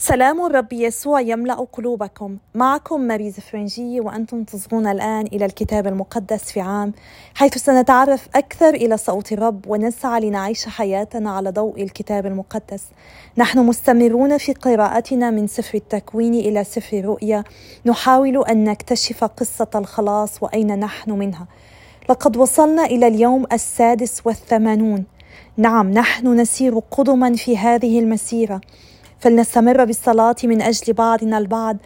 سلام الرب يسوع يملأ قلوبكم. معكم ماريز فرنجي وأنتم تصغون الآن إلى الكتاب المقدس في عام حيث سنتعرف أكثر إلى صوت الرب ونسعى لنعيش حياتنا على ضوء الكتاب المقدس. نحن مستمرون في قراءتنا من سفر التكوين إلى سفر الرؤيا. نحاول أن نكتشف قصة الخلاص وأين نحن منها. لقد وصلنا إلى اليوم السادس والثمانون. نعم نحن نسير قدما في هذه المسيرة. فلنستمر بالصلاة من أجل بعضنا البعض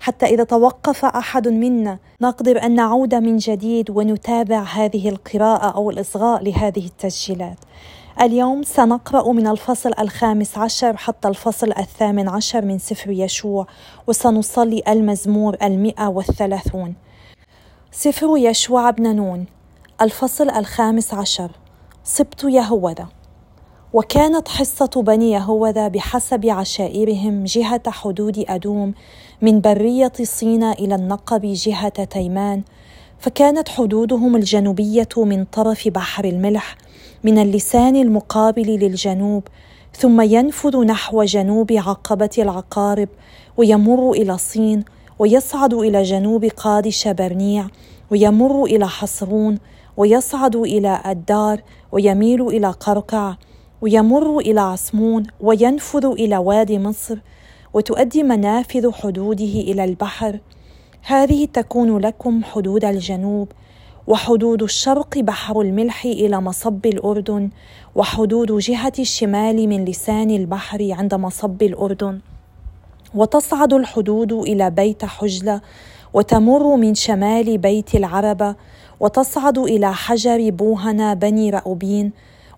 حتى إذا توقف أحد منا نقدر أن نعود من جديد ونتابع هذه القراءة أو الإصغاء لهذه التسجيلات. اليوم سنقرأ من الفصل الخامس عشر حتى الفصل الثامن عشر من سفر يشوع وسنصلي المزمور المئة والثلاثون. سفر يشوع بن نون الفصل الخامس عشر. سبط يهوذا. وكانت حصة بني يهوذا بحسب عشائرهم جهة حدود أدوم من برية صينا إلى النقب جهة تيمان فكانت حدودهم الجنوبية من طرف بحر الملح من اللسان المقابل للجنوب ثم ينفذ نحو جنوب عقبة العقارب ويمر إلى صين ويصعد إلى جنوب قادش برنيع ويمر إلى حصرون ويصعد إلى الدار ويميل إلى قرقع. ويمر إلى عصمون وينفذ إلى وادي مصر وتؤدي منافذ حدوده إلى البحر. هذه تكون لكم حدود الجنوب وحدود الشرق بحر الملح إلى مصب الأردن وحدود جهة الشمال من لسان البحر عند مصب الأردن. وتصعد الحدود إلى بيت حجلة وتمر من شمال بيت العربة وتصعد إلى حجر بوهنا بني رأوبين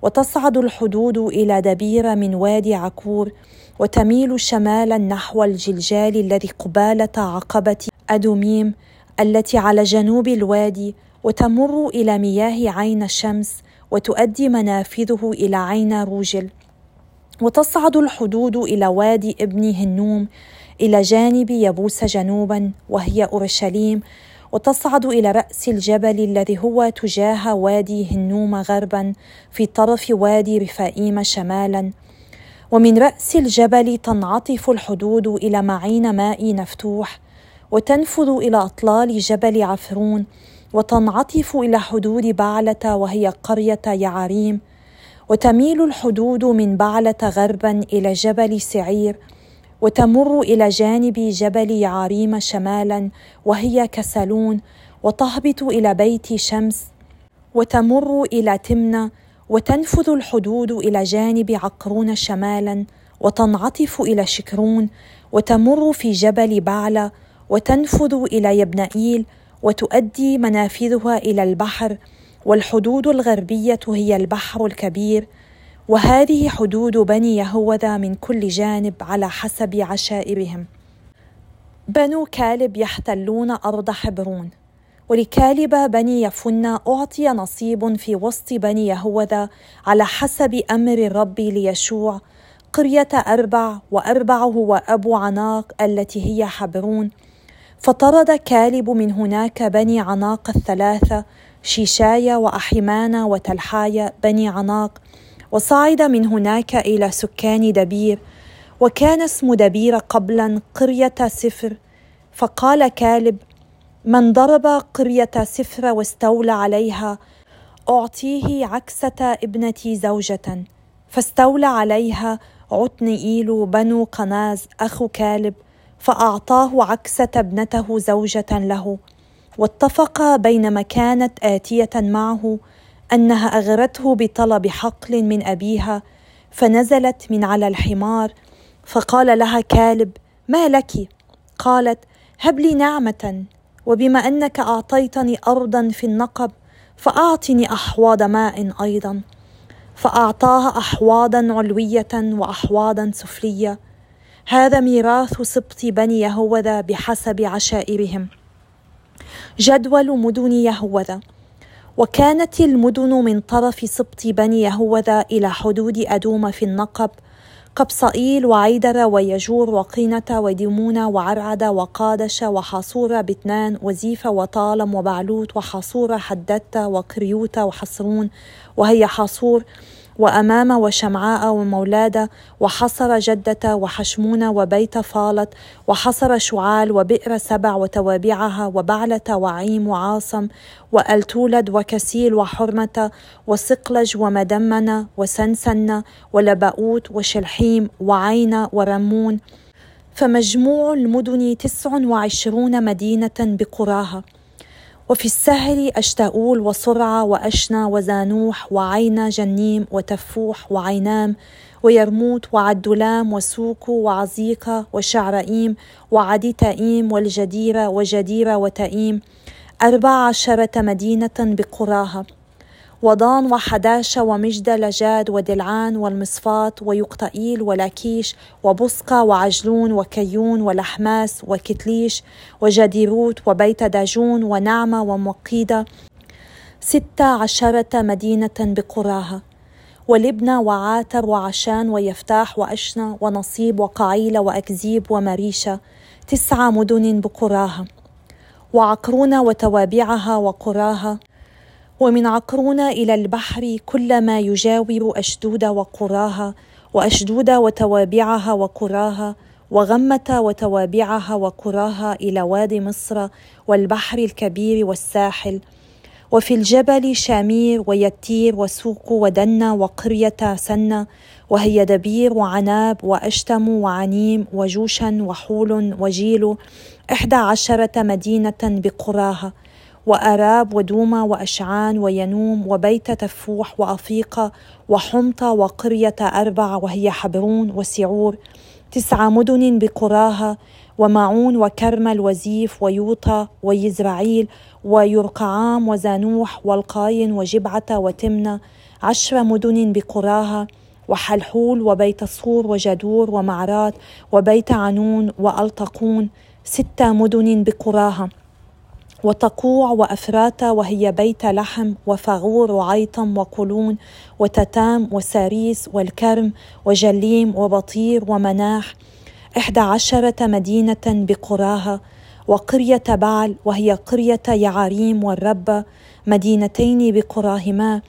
وتصعد الحدود إلى دبير من وادي عكور وتميل شمالا نحو الجلجال الذي قبالة عقبة أدوميم التي على جنوب الوادي وتمر إلى مياه عين الشمس وتؤدي منافذه إلى عين روجل. وتصعد الحدود إلى وادي ابن هنوم إلى جانب يبوس جنوبا وهي أورشليم وتصعد إلى رأس الجبل الذي هو تجاه وادي هنوم غربا في طرف وادي رفائيم شمالا. ومن رأس الجبل تنعطف الحدود إلى معين ماء نفتوح وتنفذ إلى أطلال جبل عفرون وتنعطف إلى حدود بعلة وهي قرية يعريم وتميل الحدود من بعلة غربا إلى جبل سعير وتمر إلى جانب جبل يعاريم شمالا وهي كسلون وتهبط إلى بيت شمس وتمر إلى تمنى وتنفذ الحدود إلى جانب عقرون شمالا وتنعطف إلى شكرون وتمر في جبل بعلى وتنفذ إلى يبنائيل وتؤدي منافذها إلى البحر والحدود الغربية هي البحر الكبير. وهذه حدود بني يهوذا من كل جانب على حسب عشائرهم. بنو كالب يحتلون أرض حبرون. ولكالب بني يفنى أعطي نصيب في وسط بني يهوذا على حسب أمر الرب ليشوع. قرية أربع واربع هو ابو عناق التي هي حبرون. فطرد كالب من هناك بني عناق الثلاثة شيشايا وأحيمانا وتلحايا بني عناق وصعد من هناك إلى سكان دبير وكان اسم دبير قبلا قرية سفر. فقال كالب من ضرب قرية سفر واستولى عليها أعطيه عكسة ابنتي زوجة. فاستولى عليها عتنئيل بنو قناز أخو كالب فأعطاه عكسة ابنته زوجة له. واتفق بينما كانت آتية معه أنها أغرته بطلب حقل من أبيها فنزلت من على الحمار فقال لها كالب ما لك؟ قالت هب لي نعمة وبما أنك أعطيتني ارضا في النقب فأعطني أحواض ماء أيضا. فأعطاها احواضا علوية واحواضا سفلية. هذا ميراث سبط بني يهوذا بحسب عشائرهم. جدول مدن يهوذا. وكانت المدن من طرف سبط بني يهوذا إلى حدود أدوم في النقب قبصائيل وعيدر ويجور وقينة وديمونة وعرعد وقادش وحاصورة بتنان وزيفة وطالم وبعلوت وحاصورة حددت وقريوت وحصرون وهي حاصور وأمام وشمعاء ومولادة وحصر جدة وحشمونة وبيت فالط وحصر شعال وبئر سبع وتوابعها وبعلة وعيم وعاصم وألتولد وكسيل وحرمة وصقلج ومدمنة وسنسنة ولبؤوت وشلحيم وعين ورمون. فمجموع المدن تسع وعشرون مدينة بقراها. وفي السهل أشتاؤول وصرعة وأشنا وزانوح وعينا جنيم وتفوح وعينام ويرموت وعدلام وسوكو وعزيقة وشعرئيم وعدي تائيم والجديرة وجديرة وتائيم أربع عشرة مدينة بقراها. وضان وحداشة ومجدة لجاد ودلعان والمصفات ويقطئيل ولاكيش وبصقة وعجلون وكيون ولحماس وكتليش وجديروت وبيت داجون ونعمة ومقيدة ستة عشرة مدينة بقراها ولبنى وعاتر وعشان ويفتاح وأشنا ونصيب وقعيلة وأكزيب ومريشة تسعة مدن بقراها وعقرونة وتوابعها وقراها ومن عقرونة إلى البحر كل ما يجاور أشدود وقراها وأشدود وتوابعها وقراها وغمة وتوابعها وقراها إلى وادي مصر والبحر الكبير والساحل. وفي الجبل شامير ويتير وسوق ودنا وقرية سنة وهي دبير وعناب وأشتم وعنيم وجوشا وحول وجيل إحدى عشرة مدينة بقراها. وأراب ودومة وأشعان وينوم وبيت تفوح وأفيقة وحمطة وقرية أربع وهي حبرون وسعور تسع مدن بقراها ومعون وكرمل وزيف ويوطا ويزرعيل ويرقعام وزانوح والقاين وجبعة وتمنة عشر مدن بقراها وحلحول وبيت صور وجدور ومعرات وبيت عنون وألطقون ستة مدن بقراها وتقوع وأفراتة وهي بيت لحم وفغور وعيطم وقلون وتتام وساريس والكرم وجليم وبطير ومناح. إحدى عشرة مدينة بقراها وقرية بعل وهي قرية يعاريم والربة مدينتين بقراهما.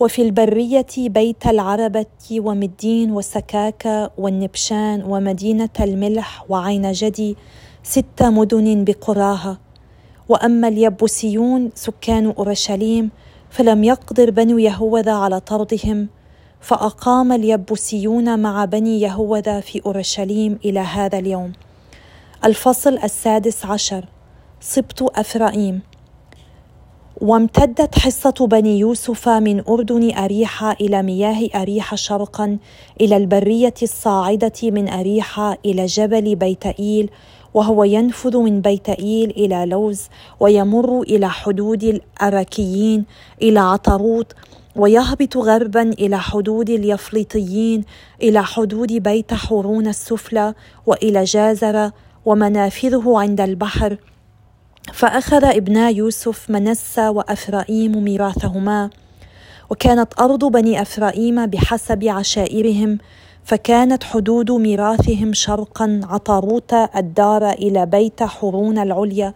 وفي البرية بيت العربة ومدين وسكاكة والنبشان ومدينة الملح وعين جدي. ست مدن بقراها. وأما اليبوسيون سكان أورشليم فلم يقدر بنو يهوذا على طردهم فأقام اليبوسيون مع بني يهوذا في أورشليم إلى هذا اليوم. الفصل السادس عشر. سبط أفرائيم. وامتدت حصة بني يوسف من أردن أريحة إلى مياه أريحة شرقا إلى البرية الصاعدة من أريحة إلى جبل بيتئيل وهو ينفذ من بيتئيل إلى لوز ويمر إلى حدود الأراكيين إلى عطروط ويهبط غربا إلى حدود اليفليطيين إلى حدود بيت حورون السفلى وإلى جازرة ومنافذه عند البحر. فأخذ ابنا يوسف منسى وأفرائيم ميراثهما وكانت أرض بني أفرائيم بحسب عشائرهم. فكانت حدود ميراثهم شرقا عطاروت الدار إلى بيت حرون العليا.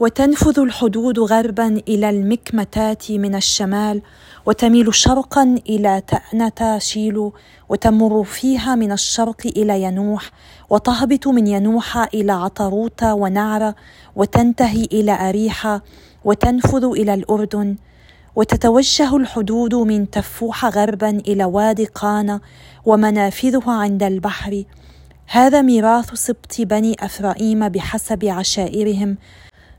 وتنفذ الحدود غربا إلى المكمتات من الشمال وتميل شرقا إلى تأنة شيلو وتمر فيها من الشرق إلى ينوح وتهبط من ينوح إلى عطاروت ونعرة وتنتهي إلى أريحة وتنفذ إلى الأردن. وتتوجه الحدود من تفوح غربا إلى وادي قانا ومنافذها عند البحر. هذا ميراث سبط بني إفرائيم بحسب عشائرهم.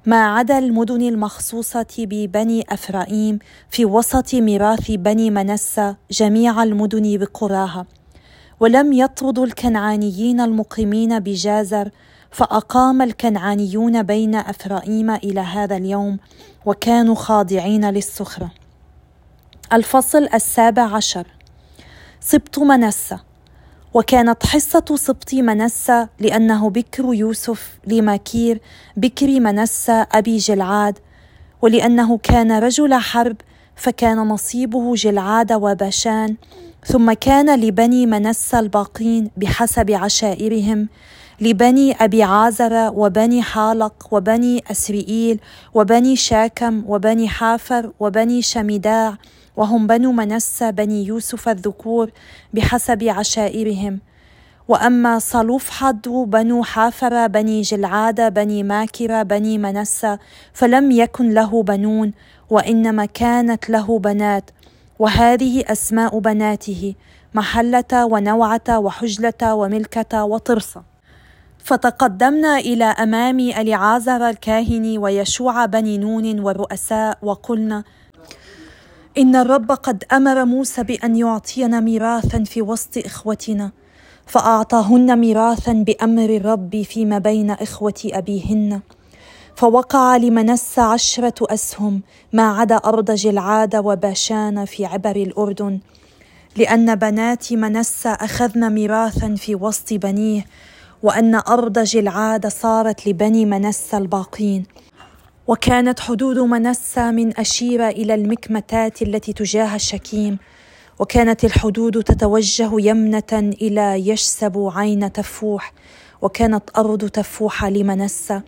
ما عدا المدن المخصوصة ببني أفرائيم في وسط ميراث بني منسى جميع المدن بقراها. ولم يطردوا الكنعانيين المقيمين بجازر فأقام الكنعانيون بين أفرائيم إلى هذا اليوم وكانوا خاضعين للسخرة. الفصل السابع عشر. سبط منسى وكانت حصة سبط منسى لأنه بكر يوسف لماكير بكر منسى أبي جلعاد ولأنه كان رجل حرب فكان نصيبه جلعاد وباشان ثم كان لبني منسى الباقين بحسب عشائرهم لبني أبي عازر وبني حالق وبني أسرئيل وبني شاكم وبني حافر وبني شميداع وهم بنو منسى بني يوسف الذكور بحسب عشائرهم. وأما صلوفحد بنو حافر بني جلعاد بني ماكرة بني منسى فلم يكن له بنون وإنما كانت له بنات. وهذه أسماء بناته محلة ونوعة وحجلة وملكة وطرسة. فتقدمنا إلى أمام اليعازر الكاهن ويشوع بني نون والرؤساء وقلنا إن الرب قد أمر موسى بأن يعطينا ميراثا في وسط إخوتنا فأعطاهن ميراثا بأمر الرب فيما بين إخوة أبيهن فوقع لمنس عشرة أسهم ما عدا أرض جلعاد وباشان في عبر الأردن لأن بنات منس أخذن ميراثا في وسط بنيه وأن أرض جلعاد صارت لبني منس الباقين. وكانت حدود منسى من أشيرة إلى المكمتات التي تجاه الشكيم. وكانت الحدود تتوجه يمنة إلى يشسب عين تفوح. وكانت أرض تفوح لمنسى.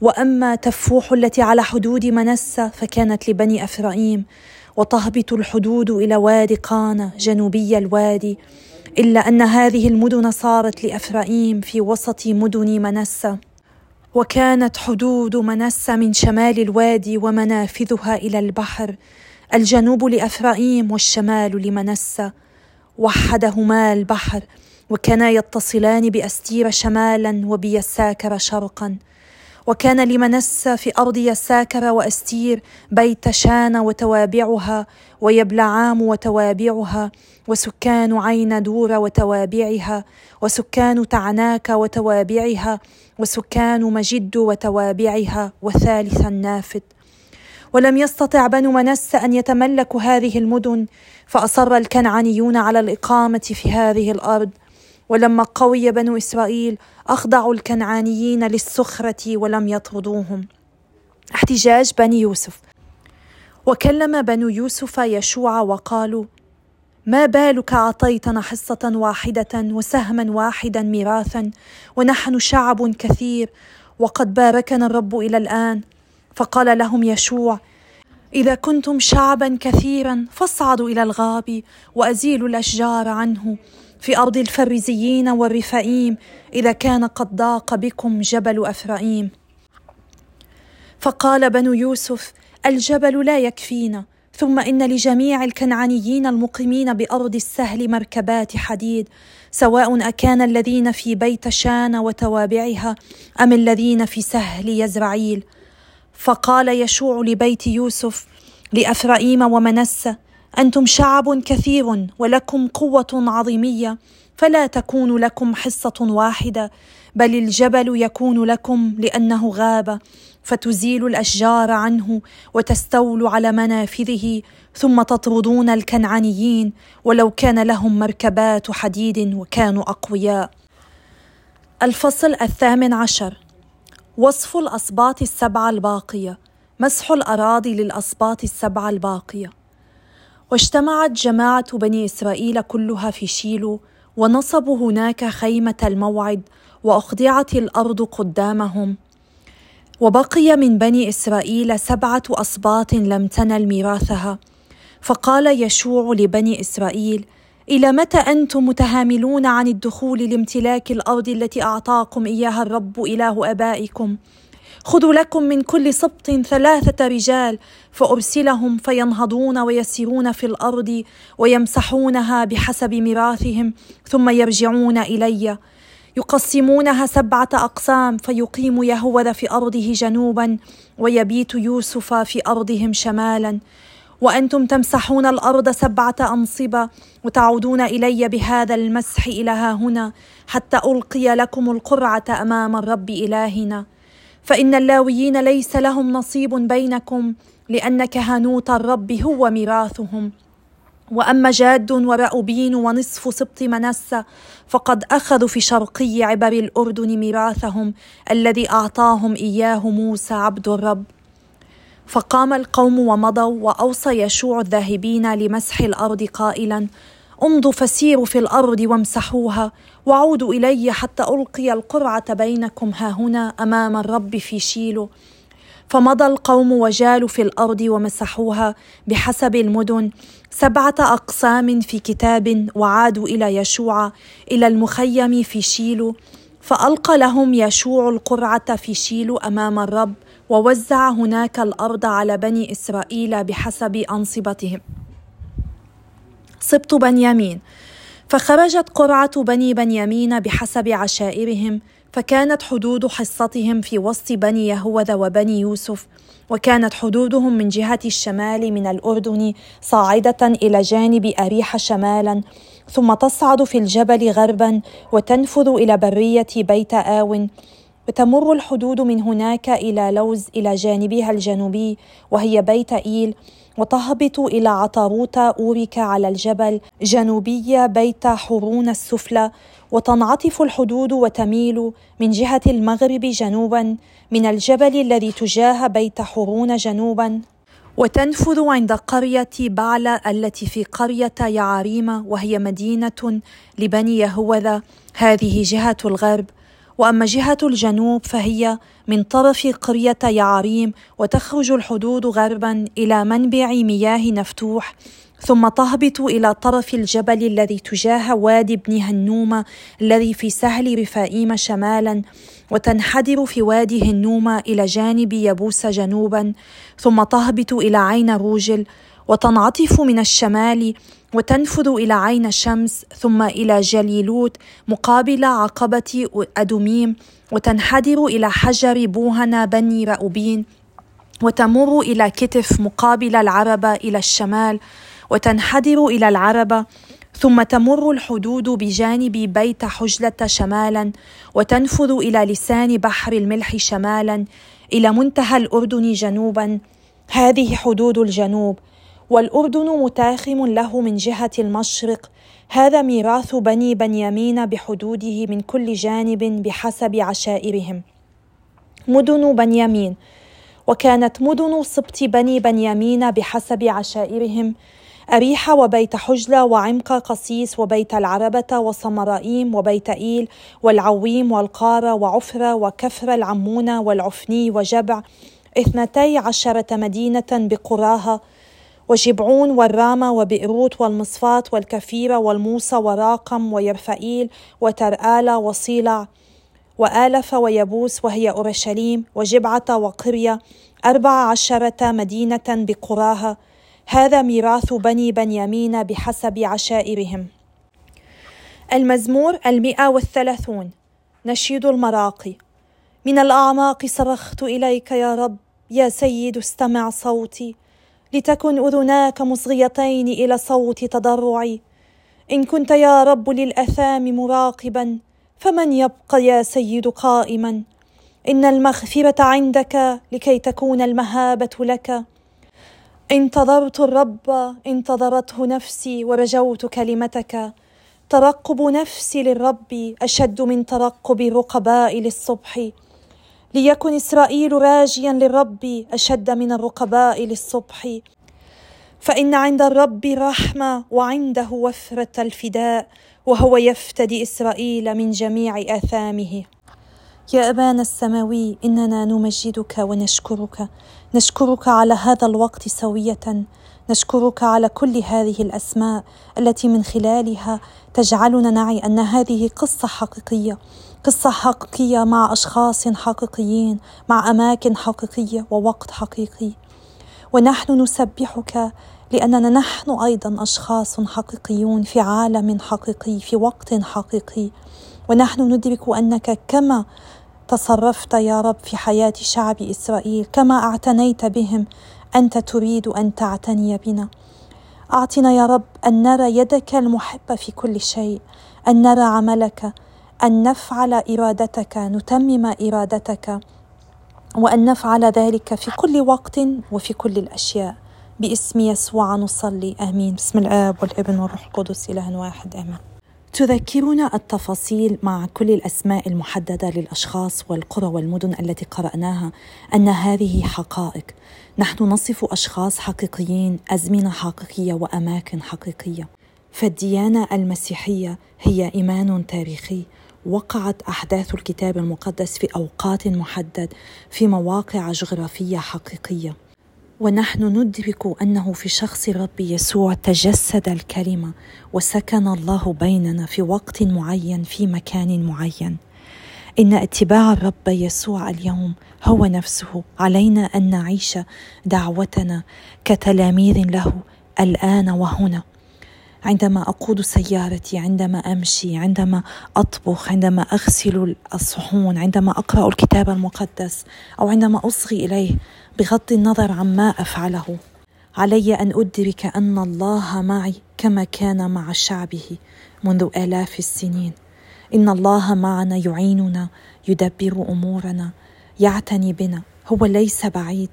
وأما تفوح التي على حدود منسى فكانت لبني أفرائيم. وتهبط الحدود إلى وادي قانا جنوبي الوادي. إلا أن هذه المدن صارت لأفرائيم في وسط مدن منسى وكانت حدود منسى من شمال الوادي ومنافذها إلى البحر الجنوب لإفرايم والشمال لمنسى وحدهما البحر وكانا يتصلان بأستير شمالا وبيساكر شرقا. وكان لمنسى في أرض يساكر وأستير بيت شان وتوابعها ويبلعام وتوابعها وسكان عين دور وتوابعها وسكان تعناك وتوابعها وسكان مجد وتوابعها وثالثا نافد ولم يستطع بنو منس أن يتملكوا هذه المدن فأصر الكنعانيون على الإقامة في هذه الأرض. ولما قوي بنو إسرائيل أخضعوا الكنعانيين للسخره ولم يطردوهم. احتجاج بني يوسف. وكلم بنو يوسف يشوع وقالوا ما بالك أعطيتنا حصة واحدة وسهما واحدا ميراثا ونحن شعب كثير وقد باركنا الرب إلى الآن فقال لهم يشوع إذا كنتم شعبا كثيرا فاصعدوا إلى الغاب وأزيلوا الأشجار عنه في أرض الفرزيين والرفائيم إذا كان قد ضاق بكم جبل أفرائيم. فقال بنو يوسف الجبل لا يكفينا ثم إن لجميع الكنعانيين المقيمين بأرض السهل مركبات حديد سواء أكان الذين في بيت شان وتوابعها أم الذين في سهل يزرعيل. فقال يشوع لبيت يوسف لأفرائيم ومنسة أنتم شعب كثير ولكم قوة عظيمية فلا تكون لكم حصة واحدة بل الجبل يكون لكم لأنه غاب فتزيل الأشجار عنه وتستولوا على منافذه ثم تطردون الكنعانيين ولو كان لهم مركبات حديد وكانوا أقوياء. الفصل الثامن عشر. وصف الاسباط السبعه الباقية. مسح الأراضي للاسباط السبعه الباقية. واجتمعت جماعة بني إسرائيل كلها في شيلو ونصبوا هناك خيمة الموعد وأخضعت الأرض قدامهم. وبقي من بني إسرائيل سبعة أصباط لم تنل ميراثها. فقال يشوع لبني إسرائيل إلى متى أنتم متهاملون عن الدخول لامتلاك الأرض التي أعطاكم إياها الرب إله آبائكم؟ خذوا لكم من كل سبط ثلاثة رجال فأرسلهم فينهضون ويسيرون في الأرض ويمسحونها بحسب ميراثهم ثم يرجعون إلي. يقسمونها سبعة أقسام فيقيم يهوذا في أرضه جنوبا ويبيت يوسف في أرضهم شمالا. وأنتم تمسحون الأرض سبعة أنصبة وتعودون إلي بهذا المسح ها هنا حتى ألقي لكم القرعة أمام الرب إلهنا. فإن اللاويين ليس لهم نصيب بينكم لأن كهنوت الرب هو ميراثهم. وأما جاد ورأوبين ونصف سبط منسى فقد أخذوا في شرقي عبر الأردن ميراثهم الذي أعطاهم إياه موسى عبد الرب. فقام القوم ومضوا وأوصى يشوع الذاهبين لمسح الأرض قائلا امضوا فسيروا في الأرض وامسحوها وعودوا إلي حتى ألقي القرعة بينكم ها هنا أمام الرب في شيلو. فمضى القوم وجالوا في الأرض ومسحوها بحسب المدن سبعة أقسام في كتاب وعادوا إلى يشوع إلى المخيم في شيلو. فألقى لهم يشوع القرعة في شيلو أمام الرب ووزع هناك الأرض على بني إسرائيل بحسب أنصبتهم. سبط بنيامين. فخرجت قرعة بني بنيامين بحسب عشائرهم فكانت حدود حصتهم في وسط بني يهوذا وبني يوسف وكانت حدودهم من جهة الشمال من الأردن صاعدة إلى جانب أريح شمالا ثم تصعد في الجبل غربا وتنفذ إلى برية بيت آو. وتمر الحدود من هناك إلى لوز إلى جانبها الجنوبي وهي بيت إيل وتهبط إلى عطاروت أورك على الجبل جنوبي بيت حرون السفلى. وتنعطف الحدود وتميل من جهة المغرب جنوبا من الجبل الذي تجاه بيت حرون جنوبا. وتنفذ عند قرية بعلة التي في قرية يعاريم وهي مدينة لبني يهوذا. هذه جهة الغرب. وأما جهة الجنوب فهي من طرف قرية يعاريم وتخرج الحدود غربا إلى منبع مياه نفتوح ثم تهبط إلى طرف الجبل الذي تجاه وادي ابن هنومة الذي في سهل رفائيم شمالا وتنحدر في وادي هنومة إلى جانب يبوس جنوبا ثم تهبط إلى عين روجل وتنعطف من الشمال وتنفذ إلى عين الشمس ثم إلى جليلوت مقابل عقبة أدوميم وتنحدر إلى حجر بوهنا بني رأوبين وتمر إلى كتف مقابل العربة إلى الشمال وتنحدر إلى العربة ثم تمر الحدود بجانب بيت حجلة شمالا وتنفذ إلى لسان بحر الملح شمالا إلى منتهى الأردن جنوبا. هذه حدود الجنوب. والأردن متاخم له من جهة المشرق. هذا ميراث بني بنيامين بحدوده من كل جانب بحسب عشائرهم. مدن بنيامين. وكانت مدن سبط بني بنيامين بحسب عشائرهم. أريحة وبيت حجلة وعمق قسيس وبيت العربة وصمرائيم وبيت إيل والعويم والقارة وعفرة وكفر العمونة والعفني وجبع. اثنتي عشرة مدينة بقراها. وشبعون والرامة وبئروت والمصفات والكفيرة والموسى وراقم ويرفائيل وترآلة وصيلع وآلف ويبوس وهي أورشليم وجبعة وقرية أربع عشرة مدينة بقراها. هذا ميراث بني بنيامين بحسب عشائرهم. المزمور المئة والثلاثون. نشيد المراقي. من الأعماق صرخت إليك يا رب يا سيد استمع صوتي. لتكن أذناك مصغيتين إلى صوت تضرعي إن كنت يا رب للأثام مراقبا فمن يبقى يا سيد قائما؟ إن المغفرة عندك لكي تكون المهابة لك. انتظرت الرب انتظرته نفسي ورجوت كلمتك. ترقب نفسي للرب أشد من ترقب الرقباء للصبح. ليكن إسرائيل راجيا للرب أشد من الرقباء للصبح. فإن عند الرب رحمة وعنده وفرة الفداء وهو يفتدي إسرائيل من جميع آثامه. يا أبانا السماوي إننا نمجدك ونشكرك. نشكرك على هذا الوقت سوية. نشكرك على كل هذه الأسماء التي من خلالها تجعلنا نعي أن هذه قصة حقيقية. قصة حقيقية مع أشخاص حقيقيين مع أماكن حقيقية ووقت حقيقي. ونحن نسبحك لأننا نحن أيضا أشخاص حقيقيون في عالم حقيقي في وقت حقيقي. ونحن ندرك أنك كما تصرفت يا رب في حياة شعب إسرائيل كما اعتنيت بهم أنت تريد أن تعتني بنا. أعطنا يا رب أن نرى يدك المحبة في كل شيء أن نرى عملك أن نفعل إرادتك نتمم إرادتك وأن نفعل ذلك في كل وقت وفي كل الأشياء. باسم يسوع نصلي آمين. بسم الآب والابن والروح القدس اله واحد آمين. تذكرنا التفاصيل مع كل الأسماء المحددة للأشخاص والقرى والمدن التي قرأناها أن هذه حقائق. نحن نصف أشخاص حقيقيين أزمنة حقيقية وأماكن حقيقية. فالديانة المسيحية هي إيمان تاريخي وقعت أحداث الكتاب المقدس في أوقات محدد في مواقع جغرافية حقيقية. ونحن ندرك أنه في شخص الرب يسوع تجسد الكلمة وسكن الله بيننا في وقت معين في مكان معين. إن اتباع الرب يسوع اليوم هو نفسه. علينا أن نعيش دعوتنا كتلاميذ له الآن وهنا. عندما أقود سيارتي عندما أمشي عندما أطبخ عندما أغسل الصحون عندما أقرأ الكتاب المقدس أو عندما أصغي إليه بغض النظر عما أفعله. علي أن أدرك أن الله معي كما كان مع شعبه منذ آلاف السنين. إن الله معنا يعيننا يدبر أمورنا يعتني بنا هو ليس بعيد.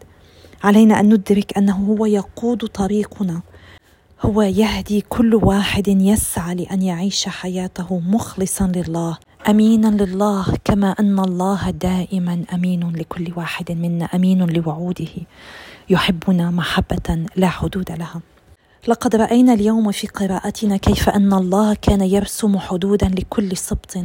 علينا أن ندرك أنه هو يقود طريقنا هو يهدي كل واحد يسعى لأن يعيش حياته مخلصا لله. امينا لله كما أن الله دائما أمين لكل واحد منا أمين لوعوده يحبنا محبة لا حدود لها. لقد رأينا اليوم في قراءتنا كيف أن الله كان يرسم حدودا لكل سبط.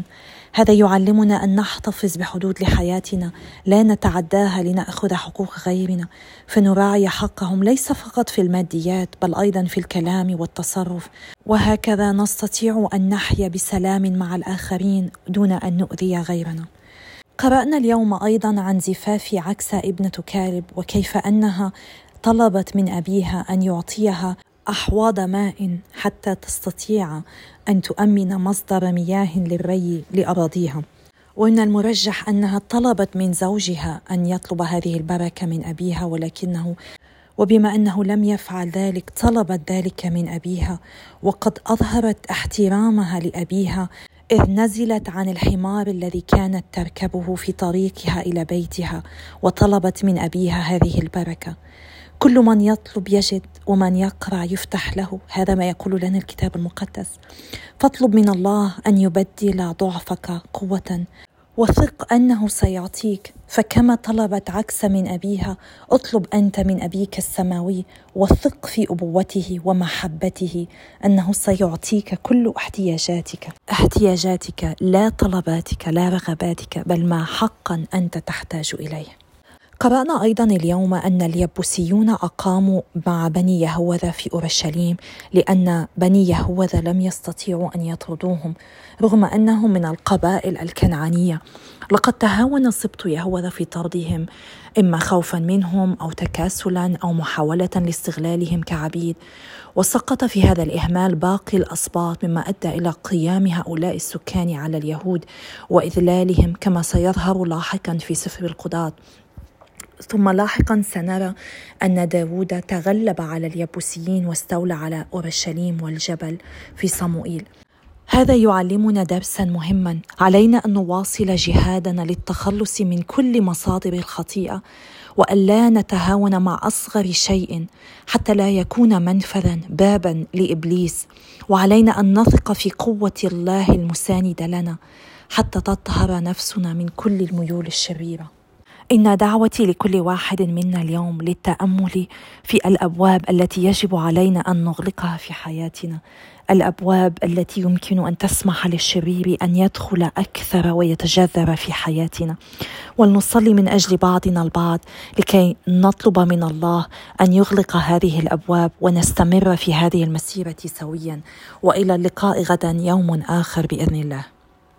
هذا يعلمنا أن نحتفظ بحدود لحياتنا لا نتعداها لنأخذ حقوق غيرنا. فنراعي حقهم ليس فقط في الماديات بل أيضا في الكلام والتصرف. وهكذا نستطيع أن نحيا بسلام مع الآخرين دون أن نؤذي غيرنا. قرأنا اليوم أيضا عن زفاف عكس ابنة كالب وكيف أنها طلبت من أبيها أن يعطيها أحواض ماء حتى تستطيع أن تؤمن مصدر مياه للري لأراضيها. ومن المرجح أنها طلبت من زوجها أن يطلب هذه البركة من أبيها ولكنه وبما أنه لم يفعل ذلك طلبت ذلك من أبيها وقد أظهرت احترامها لأبيها إذ نزلت عن الحمار الذي كانت تركبه في طريقها إلى بيتها وطلبت من أبيها هذه البركة. كل من يطلب يجد ومن يقرع يفتح له. هذا ما يقول لنا الكتاب المقدس. فاطلب من الله أن يبدل ضعفك قوة. وثق أنه سيعطيك. فكما طلبت عكس من أبيها اطلب أنت من أبيك السماوي. وثق في أبوته ومحبته أنه سيعطيك كل احتياجاتك. احتياجاتك لا طلباتك لا رغباتك بل ما حقا أنت تحتاج إليه. قرأنا أيضا اليوم أن اليبوسيون أقاموا مع بني يهوذا في أورشليم لأن بني يهوذا لم يستطيعوا أن يطردوهم رغم أنهم من القبائل الكنعانية. لقد تهاون سبط يهوذا في طردهم إما خوفا منهم أو تكاسلا أو محاولة لاستغلالهم كعبيد. وسقط في هذا الإهمال باقي الأسباط مما أدى إلى قيام هؤلاء السكان على اليهود وإذلالهم كما سيظهر لاحقا في سفر القضاة. ثم لاحقا سنرى أن داود تغلب على اليبوسيين واستولى على أورشليم والجبل في صموئيل. هذا يعلمنا درسا مهما. علينا أن نواصل جهادنا للتخلص من كل مصادر الخطيئة والا نتهاون مع أصغر شيء حتى لا يكون منفذا بابا لإبليس. وعلينا أن نثق في قوة الله المسانده لنا حتى تطهر نفسنا من كل الميول الشريرة. إن دعوتي لكل واحد منا اليوم للتأمل في الأبواب التي يجب علينا أن نغلقها في حياتنا. الأبواب التي يمكن أن تسمح للشرير أن يدخل أكثر ويتجذر في حياتنا. ولنصلي من أجل بعضنا البعض لكي نطلب من الله أن يغلق هذه الأبواب ونستمر في هذه المسيرة سويا. وإلى اللقاء غدا يوم آخر بإذن الله.